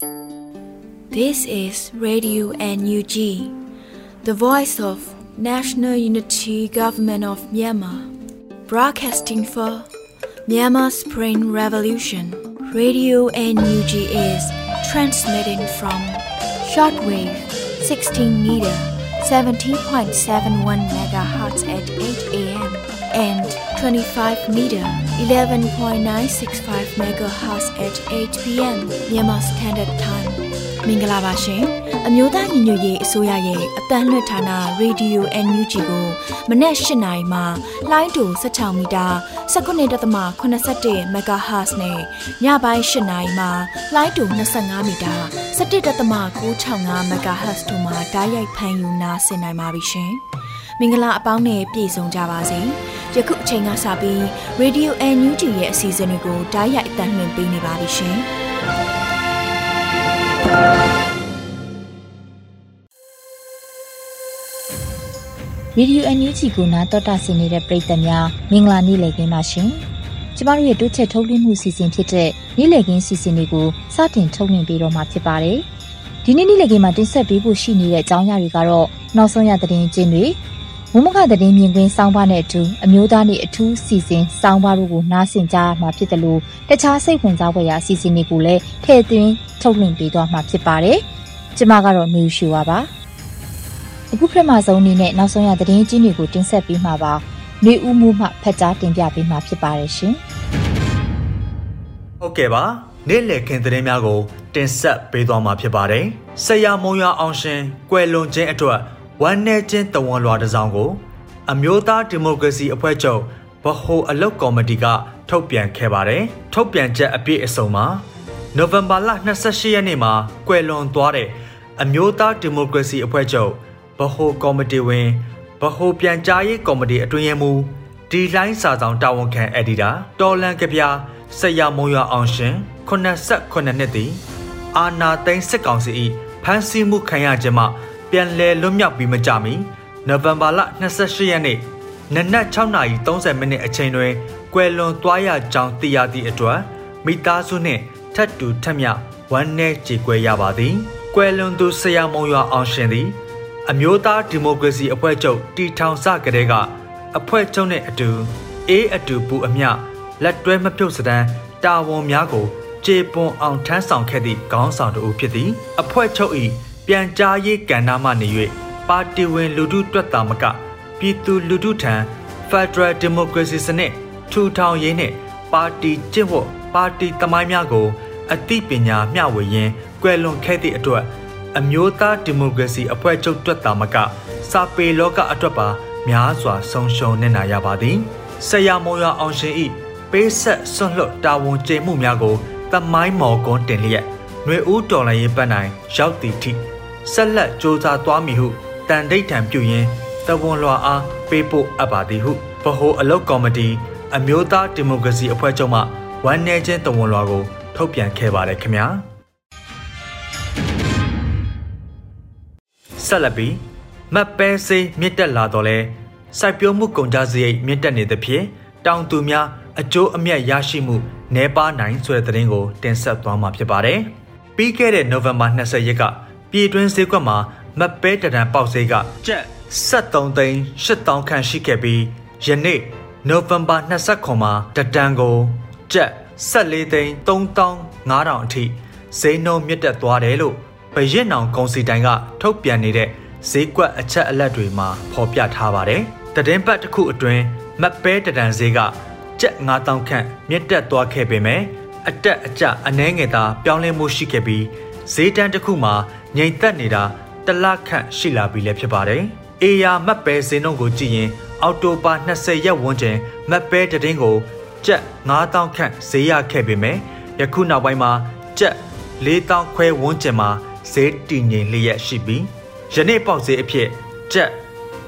This is Radio NUG, the voice of National Unity Government of Myanmar, broadcasting for Myanmar Spring Revolution. Radio NUG is transmitting from shortwave 16 meter 17.71 megahertz at 8 a.m. and 25 meter 11.965 megahertz at 8 p.m. Myanmar Standard Time. မင်္ဂလာပါရှင်အမျိုးသားညီညွတ်ရေးအစိုးရရဲ့အတန်းလွှတ်ဌာနရေဒီယို NUG ကိုမနေ့၈နိုင်မှလိုင်းတူ16မီတာ19.81 MHz နဲ့ညပိုင်း၈နိုင်မှလိုင်းတူ25မီတာ17.665 MHz တို့မှာဓာတ်ရိုက်ဖမ်းယူနာဆင်နိုင်ပါပြီရှင် မင်္ဂလာအပေါင်းနဲ့ပြည့်စုံကြပါစေယခုအချိန်ကစပြီး Radio NUG ရဲ့အစီအစဉ်လေးကိုဓာတ်ရိုက်အတန်းလွှင့်ပေးနေပါပြီရှင်ရေဒီယိုအန်ယူဂျီကိုနာတော်တာဆင်နေတဲ့ပရိသတ်များမင်္ဂလာနေ့လည်ခင်းပါရှင်။ကျမတို့ရဲ့တိုးချက်ထုတ်လွှင့်မှုစီစဉ်ဖြစ်တဲ့နေ့လည်ခင်းစီစဉ်လေးကိုစတင်ထုတ်လွှင့်ပေးတော့မှာဖြစ်ပါတယ်။ဒီနေ့နေ့လည်ခင်းမှာတင်ဆက်ပေးဖို့ရှိနေတဲ့အကြောင်းအရာတွေကတော့နောက်ဆုံးရသတင်းကျင်းတွေ မုံမခသတင်းမြင်ကွင်းစောင်းပါနဲ့အတူအမျိုးသားနေ့အထူးစီစဉ်စောင်းပါတို့ကိုနားဆင်ကြမှာဖြစ်တယ်လို့တခြားစိတ်ဝင်စားဖွယ်ရာအစီအစဉ်တွေကိုလည်းထည့်သွင်းထုတ်လွှင့်ပေးသွားမှာဖြစ်ပါတယ်။ကျမကတော့နူရှူပါပါ။အခုပထမဆုံးအနေနဲ့နောက်ဆုံးရသတင်းကြီးတွေကိုတင်ဆက်ပေးမှာပါ။နေဦးမှုမှဖတ်ကြားတင်ပြပေးမှာဖြစ်ပါတယ်ရှင်။ဟုတ်ကဲ့ပါ။နေ့လည်ခင်းသတင်းများကိုတင်ဆက်ပေးသွားမှာဖြစ်ပါတယ်။ဆရာမုံရအောင်ရှင်ကွယ်လွန်ခြင်းအတွက် ဝမ်းနည်းခြင်းတဝန်လွှာတစ်စောင်ကို အမျိုးသားဒီမိုကရေစီအဖွဲ့ချုပ်ဗဟိုအလုပ်ကော်မတီကထုတ်ပြန်ခဲ့ပါတယ်။ထုတ်ပြန်ချက်အပြည့်အစုံမှာနိုဝင်ဘာလ28ရက်နေ့မှာကွယ်လွန်သွားတဲ့အမျိုးသားဒီမိုကရေစီအဖွဲ့ချုပ်ဗဟိုကော်မတီဝင်ဗဟိုပြန်ကြားရေးကော်မတီအတွင်းရေးမှူးဒီလိုင်းစာဆောင်တာဝန်ခံအက်ဒီတာတော်လန်ကပြဆရာမုံရအောင်ရှင်89နှစ်တည်အာနာသိန်းစစ်ကောင်စီ၏ဖမ်းဆီးမှုခံရခြင်းမှ ပြန်လည်လွတ်မြောက်ပြီးမကြမီနိုဝင်ဘာလ28ရက်နေ့နနက်6:30မိနစ်အချိန်တွင်ကွယ်လွန်သွားရကြောင်းသိရသည့်အတွက်မိသားစုနှင့်ထပ်တူထက်မြဝမ်းနည်းကြေကွဲရပါသည်ကွယ်လွန်သူဆရာမုံရွာအောင်ရှင်သည် အမျိုးသားဒီမိုကရေစီအဖွဲ့ချုပ်တီထောင်စကတဲ့ကအဖွဲ့ချုပ်နှင့်အတူအေးအတူပူအမျှလက်တွဲမပြုတ်စတမ်းတာဝန်များကိုကျေပွန်အောင်ထမ်းဆောင်ခဲ့သည့်ခေါင်းဆောင်တူဖြစ်သည်အဖွဲ့ချုပ်၏ ပြန်ကြားရေးကဏ္ဍမှနေ၍ပါတီဝင်လူထုတွက်တာမကပြည်သူလူထုထံ Federal Democracy စနစ်ထူထောင်ရေးနှင့်ပါတီကျင့်ဝတ်ပါတီသမိုင်းများကို အသိပညာမျှဝေရင်းကွယ်လွန်ခဲ့သည့်အတွက်အမျိုးသားဒီမိုကရေစီအဖွဲ့ချုပ်တွက်တာမကစာပေလောကအတွက်ပါများစွာဆုံးရှုံးနေနာရပါသည်ဆရာမောရအောင်ရှင်ဤပေးဆက်ဆွန့်လွတ်တာဝန်ကျေမှုများကိုသမိုင်းမော်ကွန်းတင်လျက်ຫນွေဦးတော်လှန်ရေးပတ်နိုင်ရောက်သည်ထိ ဆက်လက်စ조사သွားမည်ဟုတန်ဒိဋ္ဌံပြုရင်းသဝန်လွှာအားပေးပို့အပ်ပါသည်ဟုဗဟိုအလုတ်ကော်မတီအမျိုးသားဒီမိုကရေစီအဖွဲ့ချုပ်မှဝမ်းနည်းခြင်းတဝန်လွှာကိုထုတ်ပြန်ခဲ့ပါတယ်ခင်ဗျာဆက်လက်ပြီးမတ်ပဲစေးမြင့်တက်လာတော့လဲစိုက်ပျိုးမှုကုန်ကြစရိတ်မြင့်တက်နေသဖြင့်တောင်သူများအကျိုးအမြတ်ရရှိမှုနှဲပါနိုင်ဆိုတဲ့သတင်းကိုတင်ဆက်သွားမှာဖြစ်ပါတယ်။ပြီးခဲ့တဲ့နိုဝင်ဘာ20ရက်က ပြည်တွင်းဈေးကွက်မှာမတ်ပဲတရန်ပေါက်ဈေးကကျပ်73သိန်း8000ခန့်ရှိခဲ့ပြီးယနေ့နိုဝင်ဘာ29မှာတတန်ကိုကျပ်14သိန်း3500အထိဈေးနှုန်းမြင့်တက်သွားတယ်လို့ပရစ်နောင်ကုန်စီတိုင်ကထုတ်ပြန်နေတဲ့ဈေးကွက်အချက်အလက်တွေမှာဖော်ပြထားပါတယ်။တည်င်းပတ်တစ်ခုအတွင်းမတ်ပဲတတန်ဈေးကကျပ်9000ခန့်မြင့်တက်သွားခဲ့ပေမဲ့အတက်အကျအနှဲငယ်သာပြောင်းလဲမှုရှိခဲ့ပြီးဈေးတန်းတစ်ခုမှာ ငြိမ်သက်နေတာတလခန့်ရှိလာပြီလည်းဖြစ်ပါတယ်။အေယာမတ်ပဲဈေးနှုန်းကိုကြည့်ရင် အော်တိုပါ20ရက်ဝန်းကျင်မတ်ပဲတည်င်းကိုကျပ်9000ခန့်ဈေးရခဲ့ပေမဲ့ယခုနောက်ပိုင်းမှာကျပ်4000ခွဲဝန်းကျင်မှာဈေးတည်ငြိမ်လျက်ရှိပြီးယနေ့ပေါက်ဈေးအဖြစ်ကျပ်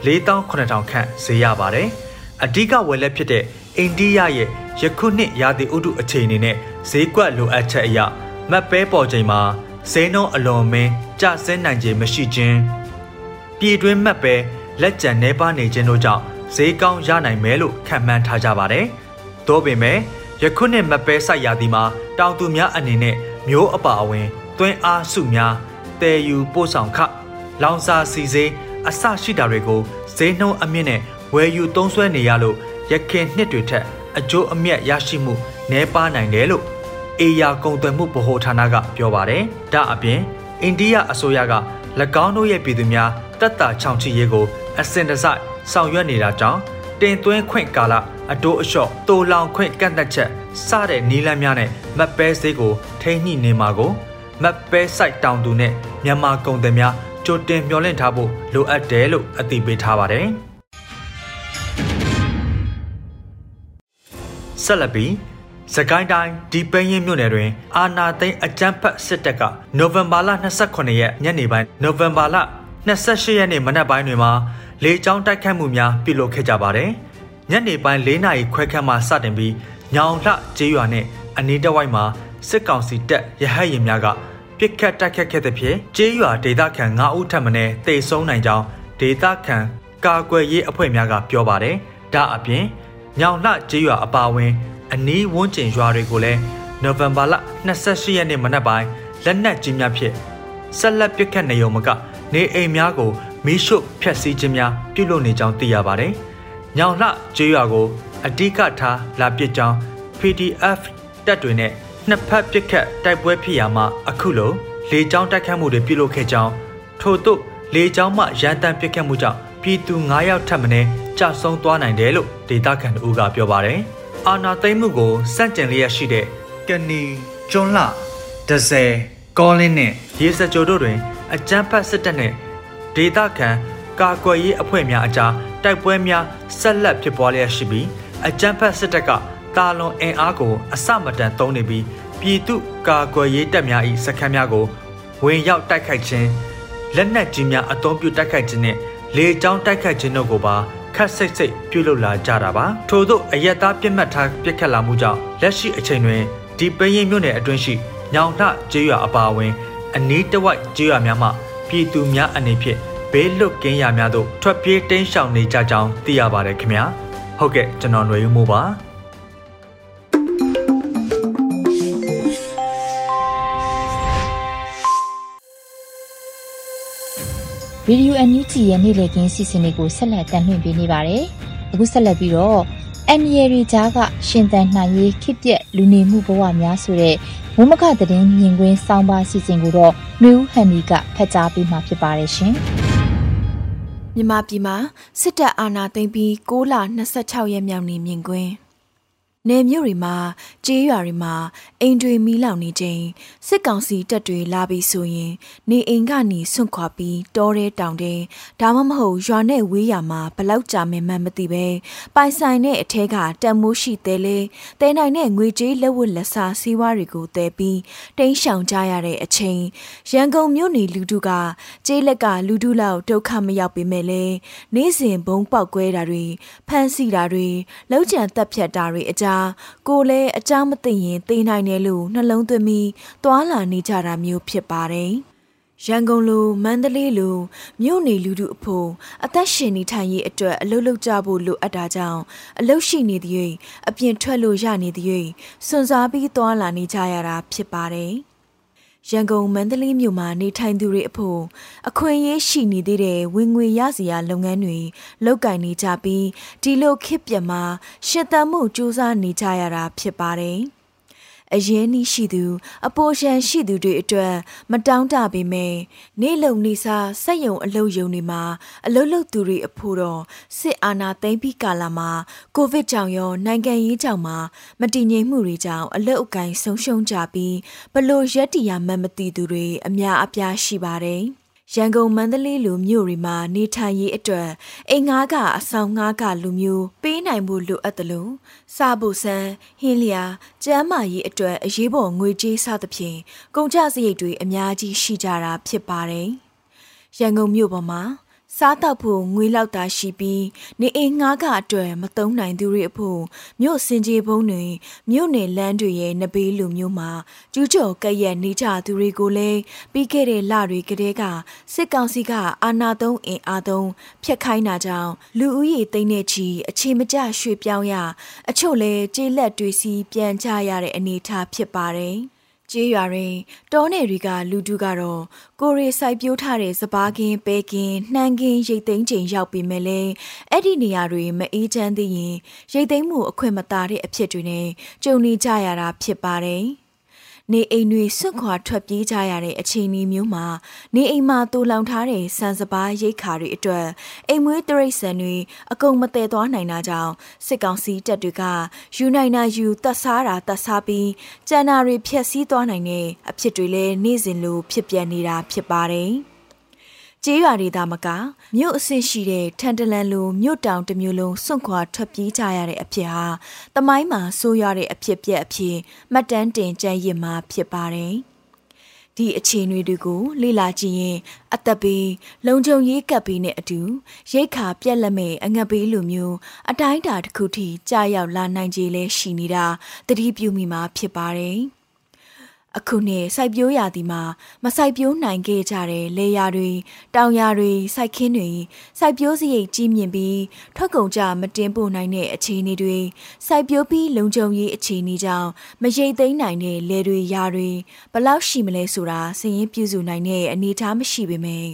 4800ခန့်ဈေးရပါတယ်။အဓိကဝယ်လက်ဖြစ်တဲ့အိန္ဒိယရဲ့ယခုနှစ်ရာသီဥတုအခြေအနေနဲ့ဈေးကွက်လိုအပ်ချက်အရမတ်ပဲပေါ်ချိန်မှာ ဈေးနှုန်းအလွန်မင်းကျဆင်းနိုင်ခြင်းမရှိခြင်းပြည်တွင်းမတ်ပဲလက်ကျန်နေပါနေခြင်းတို့ကြောင့်ဈေးကောင်းရနိုင်မယ်လို့ခန့်မှန်းထားကြပါတယ်။သို့ပေမဲ့ယခုနှစ်မတ်ပဲစိုက်ရာသီမှာတောင်သူများအနေနဲ့မျိုးအပါအဝင်သွင်းအားစုများတည်ယူပို့ဆောင်ခလောင်စာစီစေးအစရှိတာတွေကိုဈေးနှုန်းအမြင့်နဲ့ဝယ်ယူသုံးစွဲနေရလို့ရခင်နှစ်တွေထက်အကျိုးအမြတ်ရရှိမှုနည်းပါးနိုင်တယ်လို့ အေယာကုန်သွယ်မှုဗဟိုဌာနကပြောပါတယ်။ဒါအပြင်အိန္ဒိယအစိုးရက၎င်းတို့ရဲ့ပြည်သူများတက်တာချောင်ချရေးကိုအစင်တစိုက်ဆောင်ရွက်နေတာကြောင့်တင်သွင်းခွင့်ကာလအတိုးအလျှော့တိုးလောင်ခွင့်ကန့်သက်ချက်စတဲ့နီလန်းများနဲ့မတ်ပဲဈေးကိုထိန်းညှိနေမှာကိုမတ်ပဲစိုက်တောင်သူနဲ့မြန်မာကုန်သည်များကြိုတင်မျှော်လင့်ထားဖို့လိုအပ်တယ်လို့အသိပေးထားပါတယ်။ဆက်လက်ပြီး စကိုင်းတိုင်းဒီပင်းရင်မြို့နယ်တွင် အာနာသိန်းအကြမ်းဖက်စစ်တပ်ကနိုဝင်ဘာလ29ရက်ညနေပိုင်းနိုဝင်ဘာလ28ရက်နေ့မနက်ပိုင်းတွင်မှလေကြောင်းတိုက်ခတ်မှုများပြုလုပ်ခဲ့ကြပါတယ်။ညနေပိုင်း၄နာရီခွဲခန့်မှစတင်ပြီးညောင်လှကျေးရွာနှင့်အနီးတစ်ဝိုက်မှာစစ်ကောင်စီတပ်ရဟတ်ရင်များကပြစ်ခတ်တိုက်ခတ်ခဲ့တဲ့ဖြစ်ကျေးရွာဒေသခံ9ဦးထပ်မံတေဆုံးနိုင်ကြောင်းဒေသခံကာကွယ်ရေးအဖွဲ့များကပြောပါတယ်။ဒါအပြင်ညောင်လှကျေးရွာအပါအဝင် အနီးဝန်းကျင်ရွာတွေကိုလည်းနိုဝင်ဘာလ28ရက်နေ့မနက်ပိုင်းလက်နက်ကြီးများဖြင့်ဆက်လက်ပစ်ခတ်နေုံမကနေအိမ်များကိုမီးရှို့ဖျက်ဆီးခြင်းများပြုလုပ်နေကြောင်းသိရပါတယ်။ညောင်လှကျေးရွာကိုအဓိကထားလာပစ်ကြောင်း PDF တပ်တွေနဲ့နှစ်ဖက်ပစ်ခတ်တိုက်ပွဲဖြစ်ရာမှာအခုလိုလေကြောင်းတိုက်ခတ်မှုတွေပြုလုပ်ခဲ့ကြောင်းထို့သို့လေကြောင်းမှရန်တမ်းပစ်ခတ်မှုကြောင့်ပြည်သူ9ယောက်ထပ်မံကြာဆုံးသွားနိုင်တယ်လို့ဒေသခံတို့ကပြောပါတယ်။ အာနာသိမ့်မှုကိုစန့်ကျင်လျက်ရှိတဲ့ကနီကျွန်းလှဒဇယ်ကောလင်းနဲ့ရေစကြိုတို့တွင် အကြမ်းဖက်စစ်တပ်နဲ့ဒေသခံကာကွယ်ရေးအဖွဲ့များအကြားတိုက်ပွဲများဆက်လက်ဖြစ်ပွားလျက်ရှိပြီးအကြမ်းဖက်စစ်တပ်ကတာလွန်အင်အားကိုအစမတန်သုံးနေပြီးပြည်သူကာကွယ်ရေးတပ်များ၏စခန်းများကိုဝင်ရောက်တိုက်ခိုက်ခြင်းလက်နက်ကြီးများအုံပြုတိုက်ခိုက်ခြင်းနဲ့လေကြောင်းတိုက်ခိုက်ခြင်းတို့ကိုပါ ခက်စိတ်စိတ်ပြုလုပ်လာကြတာပါထို့သောအယက်သားပြစ်မှတ်ထားပြစ်ခတ်လာမှုကြောင့်လက်ရှိအချိန်တွင်ဒီပင်းရင်မြို့နယ်အတွင်းရှိညောင်လှကျေးရွာအပါအဝင် အနီးတစ်ဝိုက်ကျေးရွာများမှပြည်သူများအနေဖြင့်ဘေးလွတ်ကင်းရာများသို့ထွက်ပြေးတိမ်းရှောင်နေကြကြောင်းသိရပါတယ်ခင်ဗျာဟုတ်ကဲ့ကျွန်တော်ຫນွေဦးမိုးပါ ရေဒီယိုအန်ယူဂျီရဲ့နေ့လည်ခင်းစီစဉ်လေးကိုဆက်လက်တင်ပြနေပါတယ်။အခုဆက်လက်ပြီးတော့အန်ရီရီကြားကရှင်သန်နိုင်ရေးခစ်ပြက်လူနေမှုဘဝများဆိုတဲ့ဝမခသတင်းမြင်ကွင်းစောင်းပါစီစဉ်ကိုတော့နှွေဦးဟန်နီကဖတ်ကြားပေးမှာဖြစ်ပါတယ်ရှင်။မြမပြည်မှာစစ်တပ်အာဏာသိမ်းပြီး6လ26ရက်မြောက်နေ့မြင်ကွင်း နေမြို့တွေမှာကျေးရွာတွေမှာအိမ်တွေမီးလောင်နေချိန်စစ်ကောင်စီတပ်တွေလာပြီးဆိုရင် နေအိမ်ကနေဆွန့်ခွာပြီးတောထဲတောင်ထဲဒါမှမဟုတ်ရွာနဲ့ဝေးရမှာဘလောက်ကြာမင်မှမသိပဲပိုင်ဆိုင်တဲ့အထဲကတန်မိုးရှိသေးလေတဲနိုင်တဲ့ငွေကြေးလက်ဝတ်လက်စားစီးပွားတွေကိုတဲပြီးတိန်းရှောင်ကြရတဲ့အချိန်ရန်ကုန်မြို့နေလူတို့ကကျေးလက်ကလူတို့လောက်ဒုက္ခမရောက်ပေမဲ့လေနေ့စဉ်ဘုံပေါက်ကွဲတာတွေဖမ်းဆီးတာတွေလောက်ကျန်တက်ဖြတ်တာတွေအကြတာကိုလည်းအကြောင်းမသိရင်သိနိုင်တယ်လို့နှလုံးသွင်းပြီးသွာလာနေကြတာမျိုးဖြစ်ပါတယ်။ရန်ကုန်လိုမန္တလေးလိုမြို့နေလူထုအဖို့အသက်ရှင်နေထိုင်ရေးအတွက်အလုပ်လုပ်ကြဖို့လိုအပ်တာကြောင့်အလုပ်ရှိနေသည်၍အပြင်ထွက်လို့ရနေသည်၍စွန့်စားပြီးသွာလာနေကြရတာဖြစ်ပါတယ်။ ရန်ကုန်မန္တလေးမြို့မှာနေထိုင်သူတွေအဖို့အခွင့်အရေးရှိနေသေးတဲ့ဝင်ငွေရစရာလုပ်ငန်းတွေလုပ်ကင်နေကြပြီးဒီလိုခစ်ပြက်မှာရှစ်တမ်းမှုစူးစမ်းနေကြရတာဖြစ်ပါတယ်။ အရင်နီးရှိသူ အပေါ်ရှန်ရှိသူတွေအတွက်မတောင်းတပေမဲ့နေလုံနေစားစက်ယုံအလုတ်ယုံတွေမှာအလုတ်လုတ်သူတွေအဖို့တော့စစ်အာဏာသိမ်းပြီးကာလမှာကိုဗစ်ကြောင့်ရောနိုင်ငံရေးကြောင့်မှာမတည်ငြိမ်မှုတွေကြောင့်အလုတ်အကင်ဆုံးရှုံးကြပြီးဘလို့ရက်တီယာမှမသိသူတွေအများအပြားရှိပါတယ်။ ရန်ကုန်မန္တလေးလိုမြို့တွေမှာနေထိုင်ရေးအတွက်အိမ်ငါးကအဆောင်ငါးကလူမျိုးပေးနိုင်ဖို့လိုအပ်တယ်လို့စားဖို့ဆန်းဟင်းလျာကျမ်းမာရေးအတွက်အရေးပေါ်ငွေကြေးစသဖြင့်ကုန်ကျစရိတ်တွေအများကြီးရှိကြတာဖြစ်ပါတယ်။ရန်ကုန်မြို့ပေါ်မှာ စားတော့ဖို့ငွေလောက်သာရှိပြီးနေအိမ်ငှားကအတွက်မတုံးနိုင်သူတွေအဖို့မြို့စင်ကြီးဘုံတွေမြို့နယ်လမ်းတွေရဲ့နဘေးလူမျိုးမှာကျူးကျော်ကဲ့ရဲ့နေကြသူတွေကိုလည်းပြီးခဲ့တဲ့လတွေကတည်းကစစ်ကောင်စီကအာဏာသုံးအင်အားသုံးဖျက်ခိုင်းတာကြောင့်လူဦးရေသိန်းနဲ့ချီအခြေမကျရွှေ့ပြောင်းရအချို့လည်းကျေးလက်တွေစီပြန်ကြရတဲ့အနေအထားဖြစ်ပါတယ်။ချ ကျေးရွာတွင်တောနယ်တွေကလူတူကတော့ကိုရီစိုက်ပျိုးထားတဲ့စပားကင်းပဲကင်းနှမ်းကင်းရိတ်သိမ်းချိန်ရောက်ပြီမဲ့လဲအဲ့ဒီနေရာတွေမအေးချမ်းသေးရင်ရိတ်သိမ်းမှုအခွင့်မသာတဲ့အဖြစ်တွေနဲ့ကြုံနေကြရတာဖြစ်ပါတယ်။ နေအိမ်တွေဆွတ်ခွာထွက်ပြေးကြရတဲ့အခြေအနေမျိုးမှာနေအိမ်မှာတူလောင်ထားတဲ့စံစပါးရိတ်ခါတွေအတွက်အိမ်မွေးတရိတ်ဆန်တွေအကုန်မတည်သွားနိုင်တာကြောင့်စစ်ကောင်စီတပ်တွေကယူနိုင်နာယူတတ်စားတာတတ်စားပြီးကျန်နာတွေဖျက်ဆီးသွားနိုင်တဲ့အဖြစ်တွေလည်းနေ့စဉ်လိုဖြစ်ပျက်နေတာဖြစ်ပါတယ်။ ကျေးရွာတွေသာမကမြို့အဆင့်ရှိတဲ့ထန်တလန်လိုမြို့တောင်တစ်မျိုးလုံးစွန့်ခွာထွက်ပြေးကြရတဲ့အဖြစ်ဟာတမိုင်းမှာဆိုးရတဲ့အဖြစ်ပြက်အဖြစ်မှတ်တမ်းတင်ကြရစ်မှာဖြစ်ပါတယ်။ဒီအခြေအနေတွေကိုလေ့လာကြည့်ရင်အသက်ဘေးလုံခြုံရေးကပ်ဘေးနဲ့အတူရိတ်ခါပြက်လက်မဲ့အငတ်ဘေးလိုမျိုးအတိုင်းအတာတစ်ခုထိကြာရောက်လာနိုင်ကြလဲရှိနေတာသတိပြုမိမှာဖြစ်ပါတယ်။ အခုနှစ်စိုက်ပျိုးရာသီမှာမစိုက်ပျိုးနိုင်ခဲ့ကြတဲ့လေယာတွေတောင်ယာတွေစိုက်ခင်းတွေစိုက်ပျိုးစရိတ်ကြီးမြင့်ပြီးထွက်ကုန်ကြမတင်ပို့နိုင်တဲ့အခြေအနေတွေစိုက်ပျိုးပြီးလုံခြုံရေးအခြေအနေကြောင့်မရိတ်သိမ်းနိုင်တဲ့လေတွေယာတွေဘလောက်ရှိမလဲဆိုတာစည်ရင်ပြုစုနိုင်တဲ့အနေအထားမရှိပေမယ့်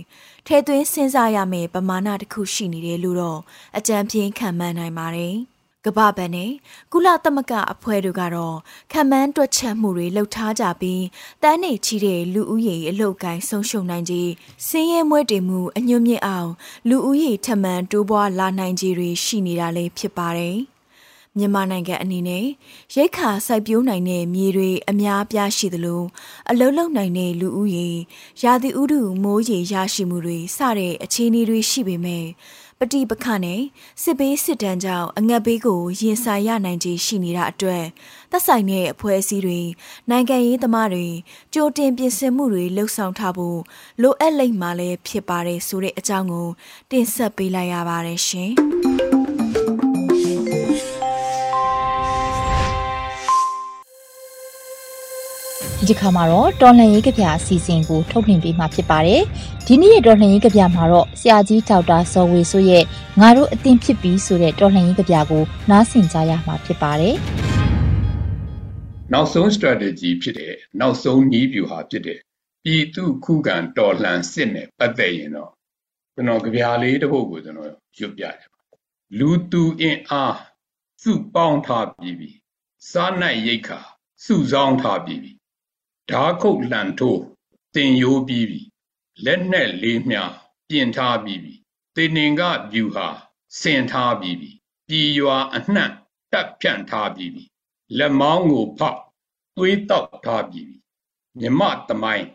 ထဲသွင်းစဉ်းစားရမယ့်ပမာဏတစ်ခုရှိနေတယ်လို့တော့အကြံပြင်းခံမှန်းနိုင်ပါတယ်။ ကပ္ပဘဏ်နဲ့ကုလသမဂ္ဂအဖွဲ့တို့ကတော့ခံမှန်းတွက်ချက်မှုတွေလှုပ်ထားကြပြီးတန်းနေချီတဲ့လူဦးရေအလုတ်ကိုင်းဆုံးရှုံနိုင်ခြင်းစင်းရဲမွဲတေမှုအညွတ်မြင့်အောင် လူဦးရေထမှန်တိုးပွားလာနိုင်ခြင်းတွေရှိနေတာလည်းဖြစ်ပါတယ်။မြန်မာနိုင်ငံအနေနဲ့ရိတ်ခါစိုက်ပျိုးနိုင်တဲ့မြေတွေအများပြားရှိသလိုအလုံးလုံးနိုင်တဲ့လူဦးရေရာသီဥတုမိုးရေရရှိမှုတွေစတဲ့အခြေအနေတွေရှိပေမဲ့ ပဋိပက္ခနဲ့စစ်ဘေးစစ်တမ်းကြောင့်အငတ်ဘေးကိုရင်ဆိုင်ရနိုင်ခြေရှိနေတာအတွက်သက်ဆိုင်တဲ့အဖွဲ့အစည်းတွေနိုင်ငံရေးသမားတွေကြိုတင်ပြင်ဆင်မှုတွေလှုပ်ဆောင်ထားဖို့လိုအပ်လိမ့်မှလည်းဖြစ်ပါတယ်ဆိုတဲ့အကြောင်းကိုတင်ဆက်ပေးလိုက်ရပါတယ်ရှင်။ ဒီခါမှာတော့တော်လှန်ရေးကြပြအစီအစဉ်ကိုထုတ်လွှင့်ပေးမှာဖြစ်ပါတယ်။ဒီနေ့ရဲ့တော်လှန်ရေးကြပြမှာတော့ဆရာကြီးဒေါက်တာဇော်ဝေဆိုရဲ့ငါတို့အသင်ဖြစ်ပြီးဆိုတဲ့တော်လှန်ရေးကြပြကိုနားဆင်ကြရမှာဖြစ်ပါတယ်။နောက်ဆုံး strategy ဖြစ်တဲ့နောက်ဆုံးနည်းဗျူဟာဖြစ်တဲ့ပြည်သူခုခံတော်လှန်စစ်နဲ့ပတ်သက်ရင်တော့ကျွန်တော်ကြပြလေးတစ်ပုဒ်ကိုကျွန်တော်ရွတ်ပြရပါလူသူအင်အားစုပေါင်းထားပြီးပြီစားနပ်ရိတ်ခါစုဆောင်းထားပြီးပြီ ဓာခုတ်လှန်ထိုးတင်ယိုးပြီးပြီလက်နဲ့လေးမြပြင်ထားပြီးပြီတေနင်္ဂဗျူဟာဆင်ထားပြီးပြီပြည်ရွာအနှံ့တက်ဖြန့်ထားပြီးပြီလက်မောင်းကိုဖောက်သွေးတောက်ထားပြီးပြီမြမတမိုင်း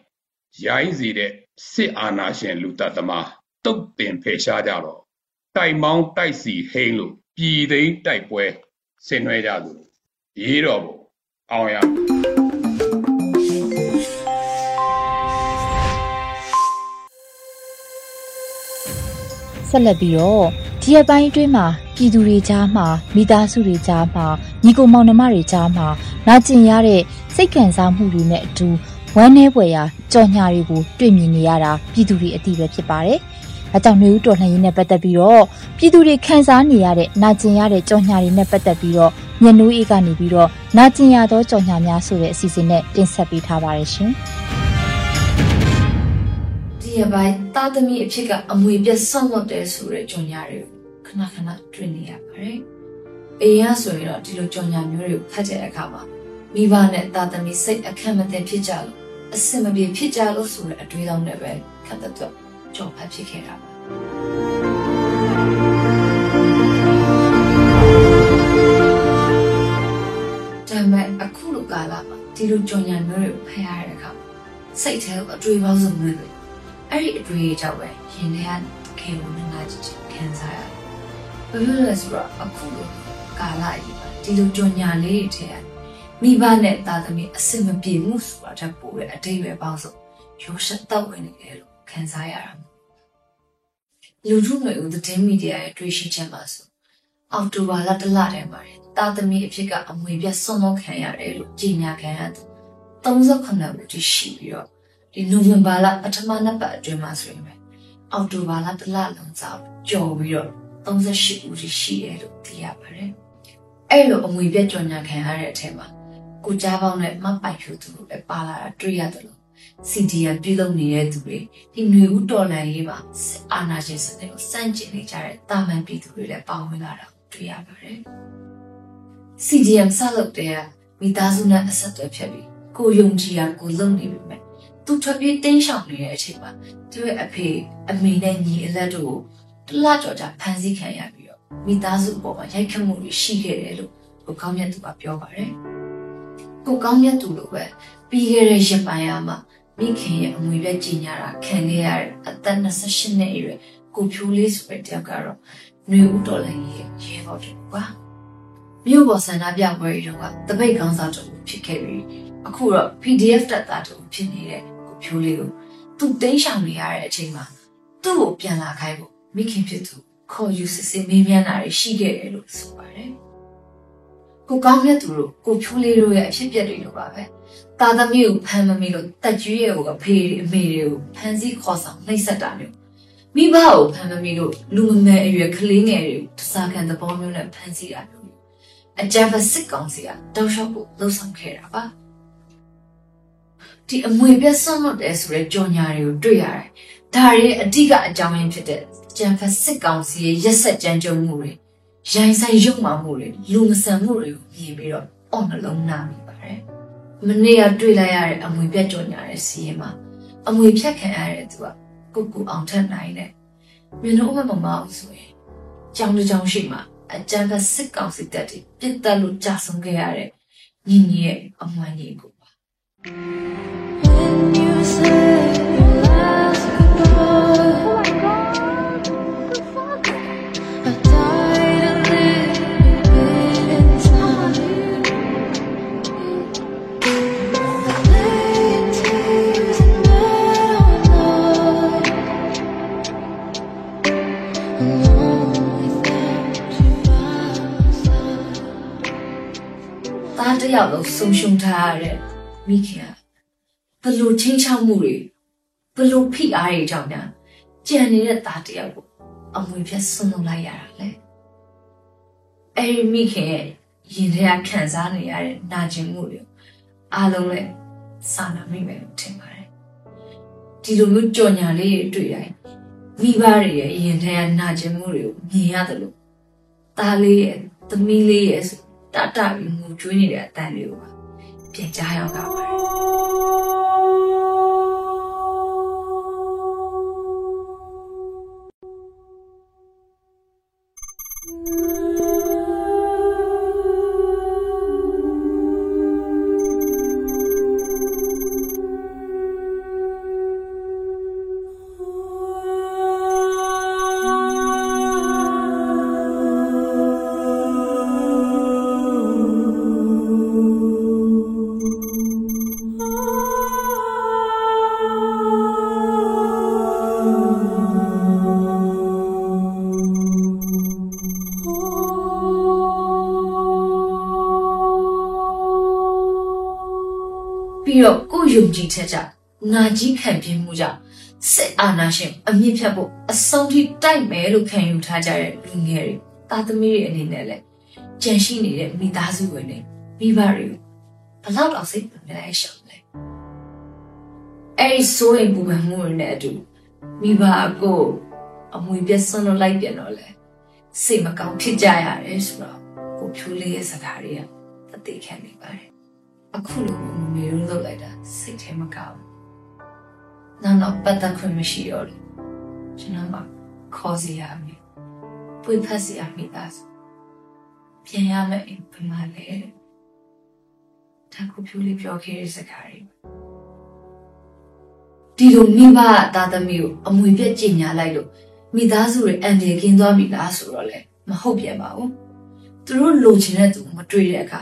ရိုင်းစီတဲ့စစ်အာဏာရှင်လူသက်သမားတုတ်တင်ဖယ်ရှားကြတော့တိုက်မောင်းတိုက်စီဟိန်းလို့ပြည်သိမ်းတိုက်ပွဲဆင်နွှဲကြသူရေးတော်ဘုံအောင်ရ ဆက်လက်ပြီးတော့ဒီအပိုင်းအတွင်းမှာပြည်သူတွေကြားမှာမိသားစုတွေကြားမှာညီကိုမောင်နှမတွေကြားမှာနာကျင်ရတဲ့စိတ်ခံစားမှုတွေနဲ့အတူဝမ်းနည်းဖွယ်ရာကြော်ညာတွေကိုတွေ့မြင်နေရတာပြည်သူတွေအတိပဲဖြစ်ပါတယ်။အဲကြောင့်နေဦးတော်လှန်ရေးနဲ့ပတ်သက်ပြီးတော့ပြည်သူတွေခံစားနေရတဲ့နာကျင်ရတဲ့ကြော်ညာတွေနဲ့ပတ်သက်ပြီးတော့ညနိုးအေးကနေပြီးတော့နာကျင်ရသောကြော်ညာများဆိုတဲ့အစီအစဉ်နဲ့တင်ဆက်ပေးထားပါတယ်ရှင်။ ရပိုင်းသားသမီးအဖြစ်ကအမွေပြတ်ဆော့မော့တယ်ဆိုတဲ့ကြော်ညာတွေခဏခဏတွေ့နေရပါတယ်။အရင်ကဆိုရင်တော့ဒီလိုကြော်ညာမျိုးတွေကိုဖတ်တဲ့အခါမှာမိဘနဲ့သားသမီးစိတ်အခက်မသိဖြစ်ကြလို့အစင်မပြေဖြစ်ကြလို့ဆိုတဲ့အတွေးတောင်နဲ့ပဲခက်တဲ့တော့ကြော်ဖတ်ဖြစ်ခဲ့တာပါ။ဒါပေမဲ့အခုလိုကာလမှာဒီလိုကြော်ညာမျိုးတွေကိုဖတ်ရတဲ့အခါစိတ်ထဲအတွေးပေါင်းစုံတွေ အဲ့ဒီအတွေ့အကြုံပဲရင်ထဲကခေဝန်နာချစ်ခံစားရတယ်။ဘာလို့လဲဆိုတော့အခုလိုကာလကြီးပါဒီလိုကြော်ညာလေးတွေထဲမိဘနဲ့သားသမီးအစ်မပြေမှုဆိုတာတပိုးတဲ့အတိတ်ပဲပေါင်းစုံရိုးရှက်တော့ဝင်နေတယ်လို့ခံစားရတာ။လူထုမျိုးဦးသတင်းမီဒီယာရဲ့တွေ့ရှိချက်မှာဆိုအောက်တိုဘာလတလထဲမှာတာသမီအဖြစ်ကအမွေပြတ်ဆွန့်လို့ခံရတယ်လို့ကြေညာခံရတယ်။39ဦးတည်ရှိပြီးတော့ ဒီနိုဝင်ဘာလပထမနှစ်ပတ်အတွင်းမှာဆိုရင်ပဲအောက်တိုဘာလတစ်လလုံးစာကြော်ပြီးတော့38ဦးရှိတယ်လို့သိရပါတယ်။အဲ့လိုအမွေပြတ်ကြော်ညာခံရတဲ့အထက်မှာကိုကြားပေါင်းနဲ့မပိုင်ဖြူသူတို့လည်းပါလာတာတွေ့ရတယ်လို့ CDM ပြည်လုံးနေတဲ့သူတွေဒီຫນွေဦးတော်လန်ရေးမှာစစ်အာဏာရှင်စနစ်ကိုစန့်ကျင်နေကြတဲ့တာမန်ပြည်သူတွေလည်းပါဝင်လာတာတွေ့ရပါတယ်။ CDM ဆက်လုပ်တဲ့မိသားစုနဲ့အဆက်အသွယ်ဖြစ်ပြီးကိုယုံကြည်ရကိုလုံနေပြီမဲ့ သူထွက်ပြေးတင်းရှောင်နေတဲ့အချိန်မှာသူရဲ့အဖေအမေနဲ့ညီအလက်တို့ကိုတလကြော်ကြဖမ်းဆီးခံရပြီးတော့မိသားစုပေါ်မှာရိုက်ခတ်မှုတွေရှိခဲ့တယ်လို့ကိုကောင်းမြတ်သူကပြောပါတယ်။ကိုကောင်းမြတ်သူလိုပဲပြီးခဲ့တဲ့ရက်ပိုင်းအမှာမိခင်ရဲ့အမွေပြကြီးညာတာခံခဲ့ရတဲ့အသက်28နှစ်အရွယ်ကိုဖြိုးလေးဆိုတဲ့တယောက်ကတော့ຫນွေဦးတော်လည်းရဲ့ရဲဘော်တူပါမြို့ပေါ်ဆန္ဒပြပွဲတွေတော့ကတပိတ်ကောင်းစားတူဖြစ်ခဲ့ပြီးအခုတော့ PDF တက်သားတူဖြစ်နေတဲ့ ကိုဖြိုးလေးကိုသူတင်းရှောင်နေရတဲ့အချိန်မှာသူ့ကိုပြန်လာခိုင်းဖို့မိခင်ဖြစ်သူခေါ်ယူစစ်စစ်မေးမြန်းတာတွေရှိခဲ့တယ်လို့ဆိုပါတယ်ကိုကောင်းမြတ်သူတို့ကိုဖြိုးလေးတို့ရဲ့အဖြစ်အပျက်တွေလိုပါပဲတာသမီးကိုဖမ်းမမိလို့တက်ကျွေးရဲ့ကိုအဖေတွေအမေတွေကိုဖမ်းဆီးခေါ်ဆောင်နှိပ်စက်တာမျိုးမိဘကိုဖမ်းမမိလို့လူမမယ်အရွယ်ကလေးငယ်တွေကိုတစားခံသဘောမျိုးနဲ့ဖမ်းဆီးတာမျိုးအကြမ်းဖက်စစ်ကောင်စီကတောက်လျှောက်ကိုလှုပ်ဆောင်ခဲ့တာပါ ဒီအမွေပြတ်ဆွန့်လွတ်တယ်ဆိုတဲ့ကြော်ညာတွေကိုတွေ့ရတယ်ဒါတွေအတိကအကြောင်းရင်းဖြစ်တဲ့ကြံဖက်စစ်ကောင်စီရဲ့ရက်ဆက်ကြမ်းကြုတ်မှုတွေရိုင်းဆိုင်ရုပ်မာမှုတွေလူမဆန်မှုတွေကိုမြင်ပြီးတော့အော်နှလုံးနာမိပါတယ်။မနေ့ကတွေ့လိုက်ရတဲ့အမွေပြတ်ကြော်ညာတဲ့စီရင်မှာအမွေဖြတ်ခံရတဲ့သူကကိုကူအောင်ထက်နိုင်တဲ့မျက်နှာအမမမအောင်ဆိုရင်ကြောင်တစ်ကြောင်ရှိမှအကြမ်းဖက်စစ်ကောင်စီတပ်တွေပြစ်တက်လို့ကြာဆုံးခဲ့ရတဲ့ညီညီရဲ့အမွှမ်းကြီးကို သားတစ်ယောက်လုံးဆုံရှုံထားရတဲ့ မိခင်ကဘလို့ချင်းချောက်မှုတွေဘလို့ဖိအားတွေကြောင့်ညာကြံနေတဲ့သားတစ်ယောက်ကိုအမွေပြတ်ဆွလုံးလိုက်ရတာလေအဲ့ဒီမိခင်ရဲ့ရင်ထဲကခံစားနေရတဲ့နာကျင်မှုတွေအားလုံးလည်းစာနာမိမယ်လို့ထင်ပါတယ်ဒီလိုမျိုးကြော်ညာလေးတွေတွေ့တိုင်းမိဘတွေရဲ့ရင်ထဲကနာကျင်မှုတွေကိုမြင်ရတယ်လို့သားလေးရဲ့သမီးလေးရဲ့ဆိုတတပြီးငိုကြွေးနေတဲ့အတန်လေးကိုပါ ပြန်ကြားရောက် ယ်ယုံကြည်ချက်ကြောင့်နာကြီးခံပြင်းမှုကြောင့်စစ်အာဏာရှင်အမြင့်ဖြတ်ဖို့အဆုံးထိတိုက်မယ်လို့ခံယူထားကြတဲ့လူငယ်တွေတာသမီတွေအနေနဲ့လည်းကြံရှိနေတဲ့မိသားစုဝင်တွေမိဘတွေကိုဘလောက်တော့စိတ်ပူနေလဲရှောင်လဲအဲ့ဒီဆိုရင်ပူပန်မှုတွေနဲ့အတူမိဘကိုအမွေပြတ်ဆွန်းလို့လိုက်ပြန်တော့လဲစိတ်မကောင်းဖြစ်ကြရတယ်ဆိုတော့ကိုဖြိုးလေးရဲ့စကားတွေကအသေးခံနေပါတယ် အခုလိုမျိုးမမေတို့လုပ်လိုက်တာစိတ်ထဲမကောင်းဘူး။နောက်တော့ပတ်သက်ခွင့်မရှိတော့လို့ကျွန်တော်ကခေါ်စီရမယ်။ပွေဖက်စီရမိသားစုပြန်ရမယ်အိမ်ဘယ်မှာလဲတဲ့။ဒါကိုဖြိုးလေးပြောခဲ့တဲ့စကားတွေဒီလိုမိဘအသားသမီးကိုအမွေပြက်ကြင်ညာလိုက်လို့မိသားစုတွေအန်ဒီကင်းသွားပြီလားဆိုတော့လေမဟုတ်ပြန်ပါဘူး။သူတို့လိုချင်တဲ့သူမတွေ့တဲ့အခါ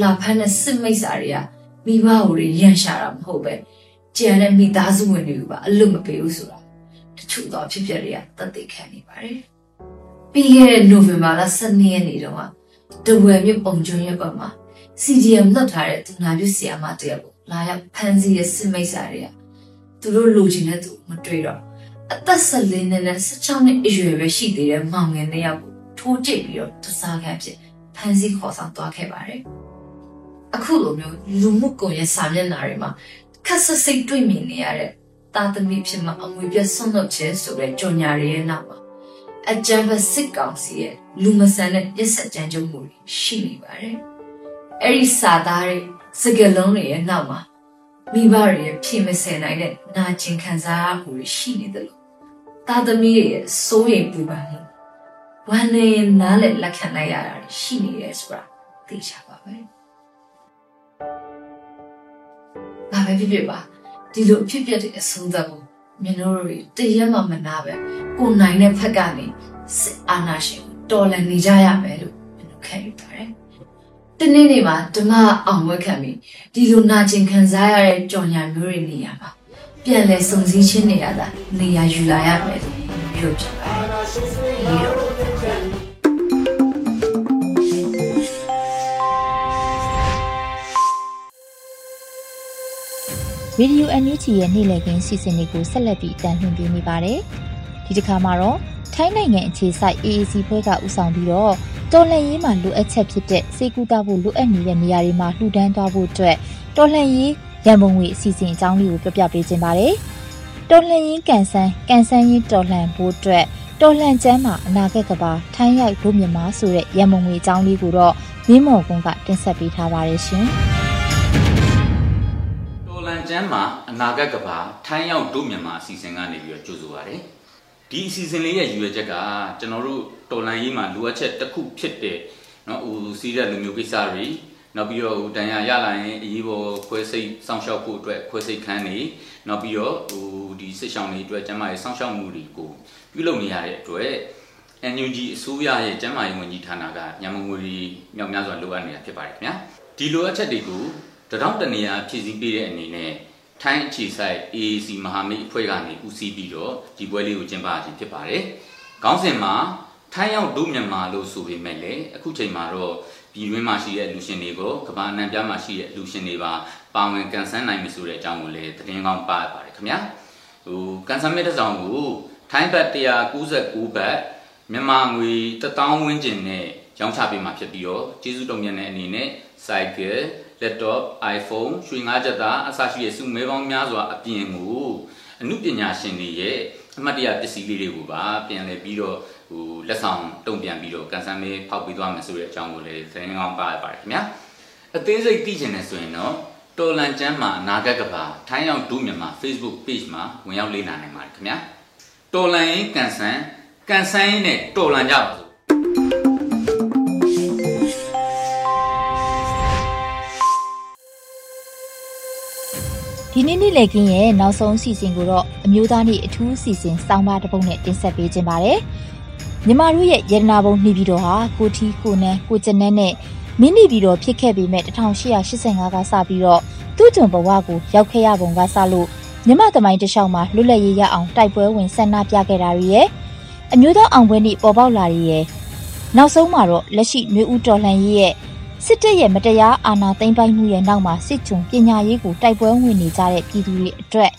လာဖမ်းတဲ့စစ်မိတ်စာတွေကမိဘကိုတွေရန်ရှာတာမဟုတ်ပဲကြံတဲ့မိသားစုဝင်တွေကိုပါအလွတ်မပေးဘူးဆိုတာတချို့တော့ဖြစ်ပျက်တွေကတတ်သိခံနေပါတယ်ပြီးခဲ့တဲ့နိုဝင်ဘာလ12ရက်နေ့တုန်းကတဝယ်မြို့ပုံကျွန်းရဲ့ဘက်မှာ CDM လွတ်ထားတဲ့သူနာပြုဆရာမတယောက်ကိုလာရောက်ဖမ်းဆီးတဲ့စစ်မိတ်စာတွေကသူတို့လိုချင်တဲ့သူမတွေ့တော့အသက်14နှစ်နဲ့16နှစ်အရွယ်ပဲရှိသေးတဲ့မောင်ငယ်နှစ်ယောက်ကိုထိုးကျိတ်ပြီးတော့တစားခံဖြစ်ဖမ်းဆီးခေါ်ဆောင်သွားခဲ့ပါတယ် အခုလိုမျိုးလူမှုကွန်ရက်စာမျက်နှာတွေမှာခက်ဆစ်စိတ်တွေ့မြင်နေရတဲ့တာသမီဖြစ်မှာအမွေပြဆွန့်လွတ်ခြင်းဆိုတဲ့ကြော်ညာတွေရဲ့နောက်မှာအကြံဖက်စစ်ကောင်စီရဲ့လူမဆန်တဲ့ပြစ်ဆက်ကြမ်းကြုတ်မှုတွေရှိနေပါတယ်။အဲ့ဒီစာသားတွေစကလုံးတွေရဲ့နောက်မှာမိဘတွေရဲ့ဖြေမစင်နိုင်တဲ့နာကျင်ခံစားရမှုတွေရှိနေတယ်လို့တာသမီရဲ့စိုးရိမ်ပူပန်မှုဝမ်းနေနားလက်လက်ခံလိုက်ရတာရှိနေရဲဆိုတာသိချ ပါပဲ။ဘာပဲဖြစ်ဖြစ်ပါဒီလိုအဖြစ်ပြက်တဲ့အဆုံးသတ်ကိုမင်းတို့တွေတရက်မှမနာပဲကိုနိုင်တဲ့ဖက်ကနေစစ်အာဏာရှင်ကိုတော်လှန်နေကြရမယ်လို့မင်းတို့ခံယူပါတယ်။တနေ့နေ့မှာဓမ္မအောင်ဝက်ခံပြီးဒီလိုနာကျင်ခံစားရတဲ့ကြော်ညာမျိုးတွေနေရပါပြန်လဲစုံစည်းချင်းနေရတာနေရာယူလာရမယ်လို့ပြောပြပါတယ်။ ရေဒီယို NUG ရဲ့နေ့လည်ခင်းစီစဉ်တွေကိုဆက်လက်ပြီးအတန်းလှည့်ပြနေပါတယ်။ဒီတစ်ခါမှာတော့ထိုင်းနိုင်ငံအခြေစိုက် AAC ဖွဲ့ကဦးဆောင်ပြီးတော့တော်လှန်ရေးမှာလိုအပ်ချက်ဖြစ်တဲ့စေကူတာဖို့လိုအပ်နေတဲ့နေရာတွေမှာလှူဒန်းသွားဖို့အတွက်တော်လှန်ရေးရန်ပုံငွေအစီအစဉ်အကြောင်းလေးကိုပြောပြပေးခြင်းပါတယ်။တော်လှန်ရေးကန်ဆန်းကန်ဆန်းရေးတော်လှန်ဖို့အတွက်တော်လှန်ကျမ်းမှာအနာဂတ်ကဘာထိုင်းရောက်ဒုမြန်မာဆိုတဲ့ရန်ပုံငွေအကြောင်းလေးကိုတော့မင်းမော်ကွန်းကတင်ဆက်ပေးထားပါတယ်ရှင်။တော် လန်ကျမ်းမှာအနာဂတ်ကဘာထိုင်းရောက်ဒုမြန်မာအစီအစဉ်ကနေပြီးတော့ကြိုဆိုပါရစေ။ဒီအစီအစဉ်လေးရဲ့ရည်ရွယ်ချက်ကကျွန်တော်တို့တော်လန်ရေးမှာလိုအပ်ချက်တစ်ခုဖြစ်တဲ့နော်ဟိုစီးရက်လူမျိုးကိစ္စတွေနောက်ပြီးတော့ဟိုတန်ရာရလာရင်အရေးပေါ်ခွဲစိတ်စောင့်ရှောက်ဖို့အတွက်ခွဲစိတ်ခန်းနေနောက်ပြီးတော့ဟိုဒီစစ်ဆောင်တွေအတွက်ကျန်းမာရေးစောင့်ရှောက်မှုတွေကိုပြုလုပ်နေရတဲ့အတွက် NUG အစိုးရရဲ့ကျန်းမာရေးဝန်ကြီးဌာနကညမငွေတွေမြောက်များစွာလိုအပ်နေတာဖြစ်ပါတယ်ခင်ဗျာ။ဒီလိုအပ်ချက်တွေကို တရောင်းတနေရာဖြည့်ဆည်းပေးတဲ့အနေနဲ့ထိုင်းအခြေစိုက် AAC မဟာမိတ်အဖွဲ့ကနေဦးစီးပြီးတော့ဒီပွဲလေးကိုကျင်းပခြင်းဖြစ်ပါတယ်ခေါင်းစဉ်မှာထိုင်းရောက်ဒုမြန်မာလို့ဆိုပေမဲ့လည်းအခုချိန်မှာတော့ပြည်တွင်းမှာရှိတဲ့လူရှင်တွေကိုကမ္ဘာအနှံ့ပြားမှာရှိတဲ့လူရှင်တွေပါပါဝင်ကန်ဆန်းနိုင်ပြီဆိုတဲ့အကြောင်းကိုလည်းသတင်းကောင်းပါပါတယ်ခင်ဗျာဟိုကန်ဆန်းမဲ့တဲ့ဆောင်ကိုထိုင်းဘတ်199ဘတ်မြန်မာငွေ1000ဝန်းကျင်နဲ့ရောင်းချပေးမှာဖြစ်ပြီးတော့ကျေးဇူးတော်မြတ်တဲ့အနေနဲ့ cycle laptop iPhone ရွှေငါးချက်သားအစရှိတဲ့စုမဲပေါင်းများစွာအပြင်ကိုအမှုပညာရှင်တွေရဲ့အမှတ်တရပစ္စည်းလေးတွေကိုပါပြန်လည်ပြီးတော့ဟိုလက်ဆောင်တုံ့ပြန်ပြီးတော့ကန်ဆယ်မဲဖောက်ပေးသွားမယ်ဆိုတဲ့အကြောင်းကိုလည်းသတင်းကောင်းပါပါတယ်ခင်ဗျာအသေးစိတ်သိချင်တယ်ဆိုရင်တော့တော်လန်ကျမ်းမှာအနာဂတ်ကပါထိုင်းရောက်ဒုမြန်မာ Facebook page မှာဝင်ရောက်လေ့လာနိုင်ပါတယ်ခင်ဗျာတော်လန်ရင်ကန်ဆန်ကန်ဆန်ရင်နဲ့တော်လန်ကြပါ ဒီနေ့နေ့လည်ကင်းရဲ့နောက်ဆုံးအစီအစဉ်ကိုတော့အမျိုးသားနေ့အထူးအစီအစဉ်စောင်းပါတစ်ပုဒ်နဲ့တင်ဆက်ပေးခြင်းပါတယ်။မြမတို့ရဲ့ရတနာဘုံနှီးပြီးတော့ဟာကိုထီကိုနန်းကိုကျနန်းနဲ့မင်းနှီးပြီးတော့ဖြစ်ခဲ့ပေမဲ့1885ကစပြီးတော့သူ့ကြုံဘဝကိုရောက်ခဲ့ရပုံကစလို့မြမသမိုင်းတစ်လျှောက်မှာလွတ်လပ်ရေးရအောင်တိုက်ပွဲဝင်ဆန္ဒပြခဲ့တာတွေရဲ့အမျိုးသားအောင်ပွဲနေ့ပေါ်ပေါက်လာတွေရဲ့နောက်ဆုံးမှာတော့လက်ရှိမျိုးဦးတော်လှန်ရေးရဲ့ စစ်တပ်ရဲ့မတရားအာဏာသိမ်းပိုက်မှုရဲ့နောက်မှာစစ်ကြုံပညာရေးကိုတိုက်ပွဲဝင်နေကြတဲ့ပြည်သူတွေအတွက်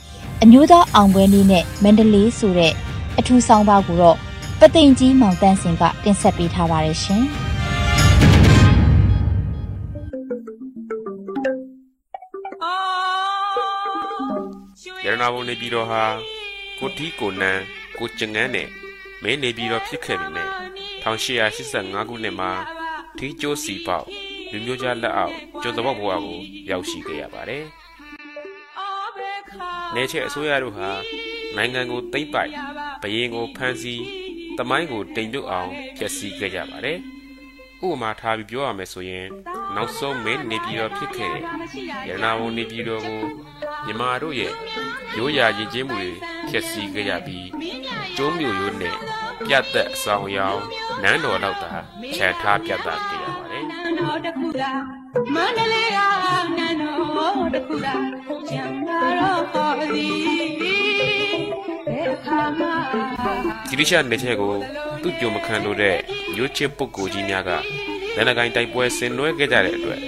အမျိုးသားအောင်ပွဲနေ့နဲ့မန္တလေးဆိုတဲ့အထူးဆောင်ပါကိုတော့ပသိမ်ကြီးမောင်တန်းစင်ကတင်ဆက်ပေးထားပါတယ်ရှင်။ရတနာဘုံနေပြည်တော်ဟာကိုတီကိုနန်းကိုကျငန်းနဲ့မင်းနေပြည်တော်ဖြစ်ခဲ့ပြီမဲ့1885ခုနှစ်မှာထီးကျိုးစီပေါက် လူမျိုးကြားလက်အောက်ကျွန်းသဘောက်ဘဝကိုရောက်ရှိခဲ့ရပါတယ်။နေချက်အစိုးရတို့ဟာနိုင်ငံကိုသိမ့်ပိုက်ဘရင်ကိုဖမ်းဆီးတမိုင်းကိုတိမ်ပြုတ်အောင်ဖျက်ဆီးခဲ့ကြပါတယ်။ဥပမာထားပြီးပြောရမယ်ဆိုရင် နောက်ဆုံးမင်းနေပြည်တော်ဖြစ်ခဲ့တဲ့ရတနာဘုံနေပြည်တော်ကိုမြန်မာတို့ရဲ့ရိုးရာရည်ကျင်းမှုတွေဖျက်ဆီးခဲ့ရပြီးကျုံးမျိုးရိုးနဲ့ပြတ်သက်အဆောင်အယောင်နန်းတော်တော့တာခြံထားပြတ်သားခဲ့ရပါ တယ်တော်တခုလားမန္တလေးကနန်းတော်တခုလားကျန်လာတော့ဟောသည်ဘယ်အခါမှဂိရိရှနေချက်ကိုသူ့ကြုံမခံလို့တဲ့မျိုးချစ်ပုဂ္ဂိုလ်ကြီးများကလက်နက်ကိုင်းတိုက်ပွဲဆင်နွှဲခဲ့ကြတဲ့အတွက်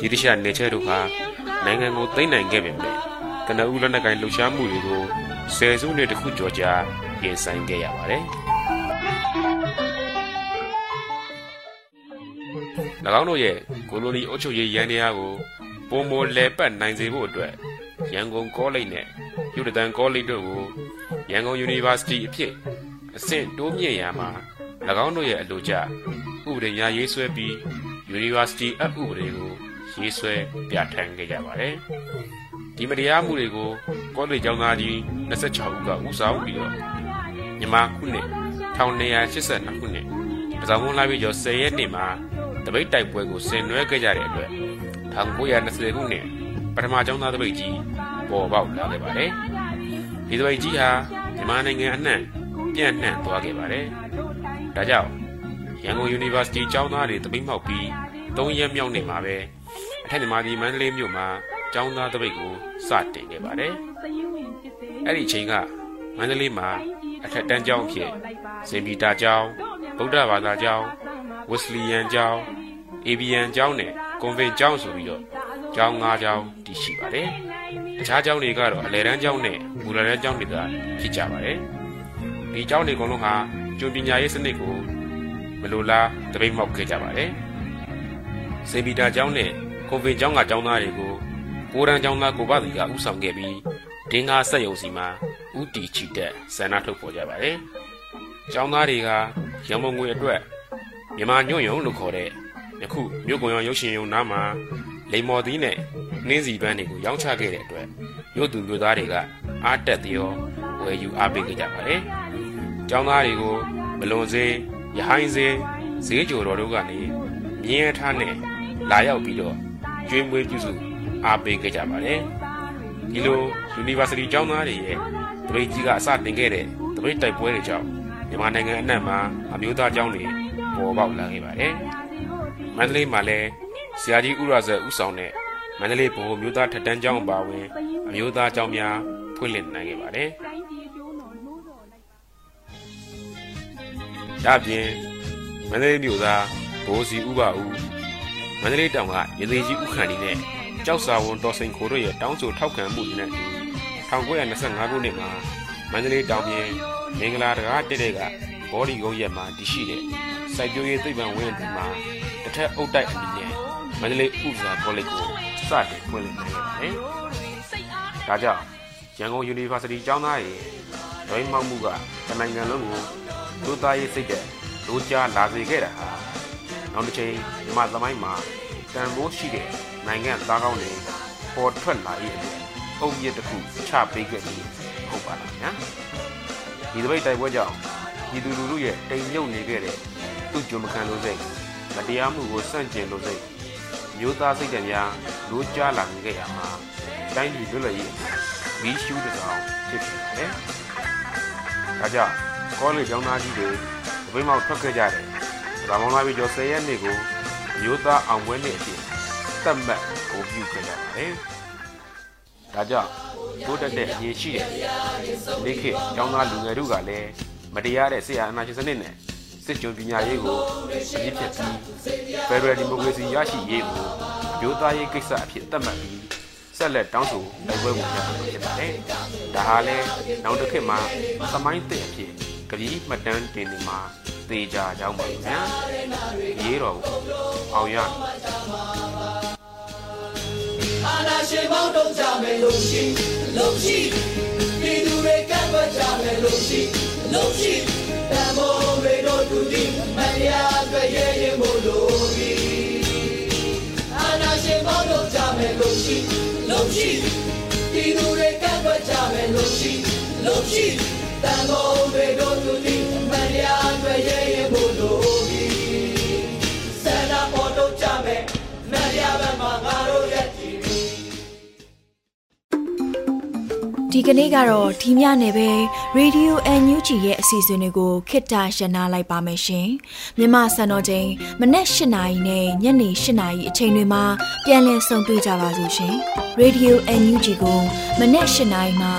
ဂိရိရှနေချက်တို့ဟာနိုင်ငံကိုသိမ်းနိုင်ခဲ့ပေမဲ့ကနဦးလက်နက်ကိုင်းလှုပ်ရှားမှုတွေကိုဆယ်စုနှစ်တခုကျော်ကြာရင်ဆိုင်ခဲ့ရပါတယ် င်းတို့ရဲ့ကိုလိုနီအုပ်ချုပ်ရေးရန်တရားကိုပုံမလဲပတ်နိုင်စေဖို့အတွက်ရန်ကုန်ကောလိပ်နဲ့ယူဒတန်ကောလိပ်တို့ကိုရန်ကုန် University အဖြစ်အဆင့်တိုးမြင့်ရမှာ၎င်းတို့ရဲ့အလို့ကျဥပဒေများရေးဆွဲပြီး University အပ်ဥပဒေကိုရေးဆွဲပြဋ္ဌာန်းခဲ့ကြပါတယ်။ဒီမတရားမှုတွေကိုကောလိပ်ကျောင်းသားကြီး26ဦးကဦးဆောင်ပြီးတော့မြန်မာခုနှစ်1282ခုနှစ်ပဇောင်းမွန်လာပြီးကျော်10ရက်နေ့မှာ တပိတ်တိုက်ပွဲကိုဆင်နွှဲခဲ့ကြတဲ့အတွက်1920ခုနှစ်ပထမကျောင်းသားတပိတ်ကြီးပေါ်ပေါက်လာခဲ့ပါတယ်။ဒီတပိတ်ကြီးဟာမြန်မာနိုင်ငံအနှံ့ပြန့်နှံ့သွားခဲ့ပါတယ်။ဒါကြောင့်ရန်ကုန် University ကျောင်းသားတွေတပိတ်မှောက်ပြီး၃ရက်မြောက်နေ့မှာပဲအထက်မြန်မာပြည်မန္တလေးမြို့မှာကျောင်းသားတပိတ်ကိုစတင်ခဲ့ပါတယ်။အဲ့ဒီအချိန်ကမန္တလေးမှာအထက်တန်းကျောင်းအဖြစ်စင်ပီတာကျောင်းဗုဒ္ဓဘာသာကျောင်း ဝက်စလီယန်ကျောင်းအေဘီယန်ကျောင်းနဲ့ကွန်ဗင်ကျောင်းဆိုပြီးတော့ကျောင်း၅ကျောင်းတည်ရှိပါတယ်။တခြားကျောင်းတွေကတော့အလယ်တန်းကျောင်းနဲ့မူလတန်းကျောင်းတွေကဖြစ်ကြပါတယ်။ဒီကျောင်းတွေအကုန်လုံးဟာကျွန်းပညာရေးစနစ်ကိုမလိုလားတပိတ်မောက်ခဲ့ကြပါတယ်။စင်ပီတာကျောင်းနဲ့ကွန်ဗင်ကျောင်းကကျောင်းသားတွေကိုကိုရန်ကျောင်းသားကိုပတိကဥဆောင်ခဲ့ပြီးဒင်းကားဆက်ယုံစီမှာဥတီချီတက်ဆန္ဒထုတ်ပေါ်ကြပါတယ်။ကျောင်းသားတွေကရမုံငွေအတွက် မြန်မာညွန့်ယုံလို့ခေါ်တဲ့ယခုမြို့ကွန်ရောင်ရုပ်ရှင်ယုံနားမှာလိမ္မော်သီးနဲ့နှင်းစီပန်းတွေကိုရောင်းချခဲ့တဲ့အတွက်မြို့သူမြို့သားတွေကအားတက်သေးရောဝယ်ယူအားပေးခဲ့ကြပါတယ်။ကျောင်းသားတွေကိုမလွန်စေးရဟိုင်းစေးဈေးကြော်တော်တို့ကနေမြင်းရထားနဲ့လာရောက်ပြီးတော့ကျွေးမွေးပြုစုအားပေးခဲ့ကြပါတယ်။ဒီလို University ကျောင်းသားတွေရဲ့တပိတ်ကြီးကအစတင်ခဲ့တဲ့တပိတ်တိုက်ပွဲတွေကြောင့်မြန်မာနိုင်ငံအနှံ့မှာအမျိုးသားကျောင်းတွေ ပေါ်ပေါက်လာခဲ့ပါတယ်။မန္တလေးမှာလည်းဆရာကြီးဥရဇက်ဥဆောင်တဲ့မန္တလေးဗဟိုမျိုးသားထက်တန်းကျောင်းပါဝင်အမျိုးသားကျောင်းများဖွင့်လှစ်နိုင်ခဲ့ပါတယ်။ဒါပြင်မန္တလေးမြို့သားဘိုးစီဥပဦးမန္တလေးတောင်ကရသေးကြီးဥခန့်ဒီနဲ့ကြောက်စာဝန်တော်စိန်ခိုတို့ရဲ့တောင်းဆိုထောက်ခံမှုတွေနဲ့1925ခုနှစ်မှာမန္တလေးတောင်ပြင်မင်္ဂလာတကားတက်တဲ့ကဘောဒီကုန်းရက်မှာတည်ရှိတဲ့ စိုက်ပျိုးရေးသိပ္ပံဝင်းအတွင်းမှာတစ်ထက်အုပ်တိုက်အမည်နဲ့မန္တလေးဥပစာကောလိပ်ကိုစတင်ဖွင့်လှစ်နိုင်ခဲ့ပါတယ်။ဒါကြောင့်ရန်ကုန် University ကျောင်းသားတွေဒိုင်းမောက်မှုကတနိုင်ငံလုံးကိုလူသားရေးစိတ်တဲ့လူကြားလာစေခဲ့တာဟာနောက်တစ်ချိန်မြမသမိုင်းမှာတန်ဖိုးရှိတဲ့နိုင်ငံသားကောင်းတွေပေါ်ထွက်လာ၏အတွက်အုပ်ရစ်တစ်ခုချပေးခဲ့ပြီးဟုတ်ပါလားညာ။ဒီတပိတ်တိုက်ပွဲကြောင့်ဒီသူလူလူရဲ့တိမ်မြုပ်နေခဲ့တဲ့ သူ့ကြုံမခံလို့စိတ်မတရားမှုကိုစန့်ကျင်လို့စိတ်မျိုးသားစိတ်ဓာတ်များလိုးကြားလာနေခဲ့ရမှာတိုင်းပြည်လွတ်လပ်ရေးမီးရှူးတစ်ကောင်ဖြစ်ခဲ့တယ်။ဒါကြောင့်ကောလိပ်ကျောင်းသားကြီးတွေတပိတ်မောက်ထွက်ခဲ့ကြတယ်။ဒါမောင်လာပြီးကျော်10ရက်နေ့ကိုမျိုးသားအောင်ပွဲနေ့အဖြစ်သတ်မှတ်ကိုပြုခဲ့ကြပါတယ်။ဒါကြောင့်တိုးတက်တဲ့အရေးရှိတဲ့ဒီခေတ်ကျောင်းသားလူငယ်တို့ကလည်းမတရားတဲ့ဆရာအနာရှင်စနစ်နဲ့ စစ်ကြုံပညာရေးကိုအပြစ်ဖြစ်ပြီးဖက်ဒရယ်ဒီမိုကရေစီရရှိရေးကိုမျိုးသားရေးကိစ္စအဖြစ်သတ်မှတ်ပြီးဆက်လက်တောင်းဆိုတိုက်ပွဲဝင်ကြတာဖြစ်ပါတယ်။ဒါဟာလည်းနောက်တစ်ခေတ်မှာသမိုင်းသစ်အဖြစ်ကတိမှတ်တမ်းတင်နေမှာသေချာကြောင်းပါဗျာ။ရေးတော်အောင်ရအာနာရှင်မောင်းတော့ကြမယ်လို့ရှိလို့ရှိပြည်သူတွေကပ်ပတ်ကြမယ်လို့ရှိလို့ရှိ တမောရေတို့သူဒီမတရားအတွက်ရဲရင်မို့လို့ဒီအာနာရှင်မောင်းတော့ကြမယ်လို့ရှိလို့ရှိပြည်သူတွေကပ်ပတ်ကြမယ်လို့ရှိလို့ရှိတမောရေတို့သူဒီမ ဒီကနေ့ကတော့ဒီညနေပဲ Radio NUG ရဲ့အစီအစဉ်တွေကိုခਿੱတရနာလိုက်ပါမယ်ရှင်။မြမစံတော်ချိန်မနေ့၈နာရီနဲ့ညနေ၈နာရီအချိန်တွေမှာပြောင်းလဲဆုံတွေ့ကြပါလို့ရှင်။ Radio NUG ကိုမနေ့၈နာရီမှာ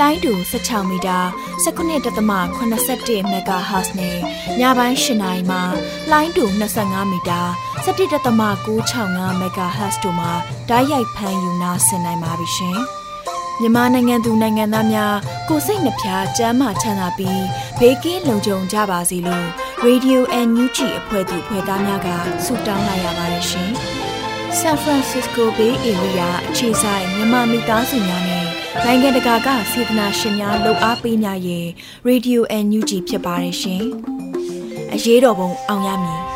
လိုင်းတူ16မီတာ19.81 MHz နဲ့ညပိုင်း၈နာရီမှာလိုင်းတူ25မီတာ17.665 MHz တို့မှာဓာတ်ရိုက်ဖမ်းယူနာဆင်နိုင်ပါပြီရှင်။ မြန်မာနိုင်ငံသူနိုင်ငံသားများကိုစိတ်နှဖျားစမ်းမချမ်းသာပြီးဘေးကင်းလုံခြုံကြပါစေလို့ Radio NUG အဖွဲ့သူဖွဲ့သားများကဆုတောင်းလိုက်ရပါတယ်ရှင်။ San Francisco Bay Area အခြေဆိုင်မြန်မာမိသားစုများနဲ့နိုင်ငံတကာကစေတနာရှင်များလှူအားပေးများရဲ့ Radio NUG ဖြစ်ပါတယ်ရှင်။အရေးတော်ပုံအောင်ရမည်။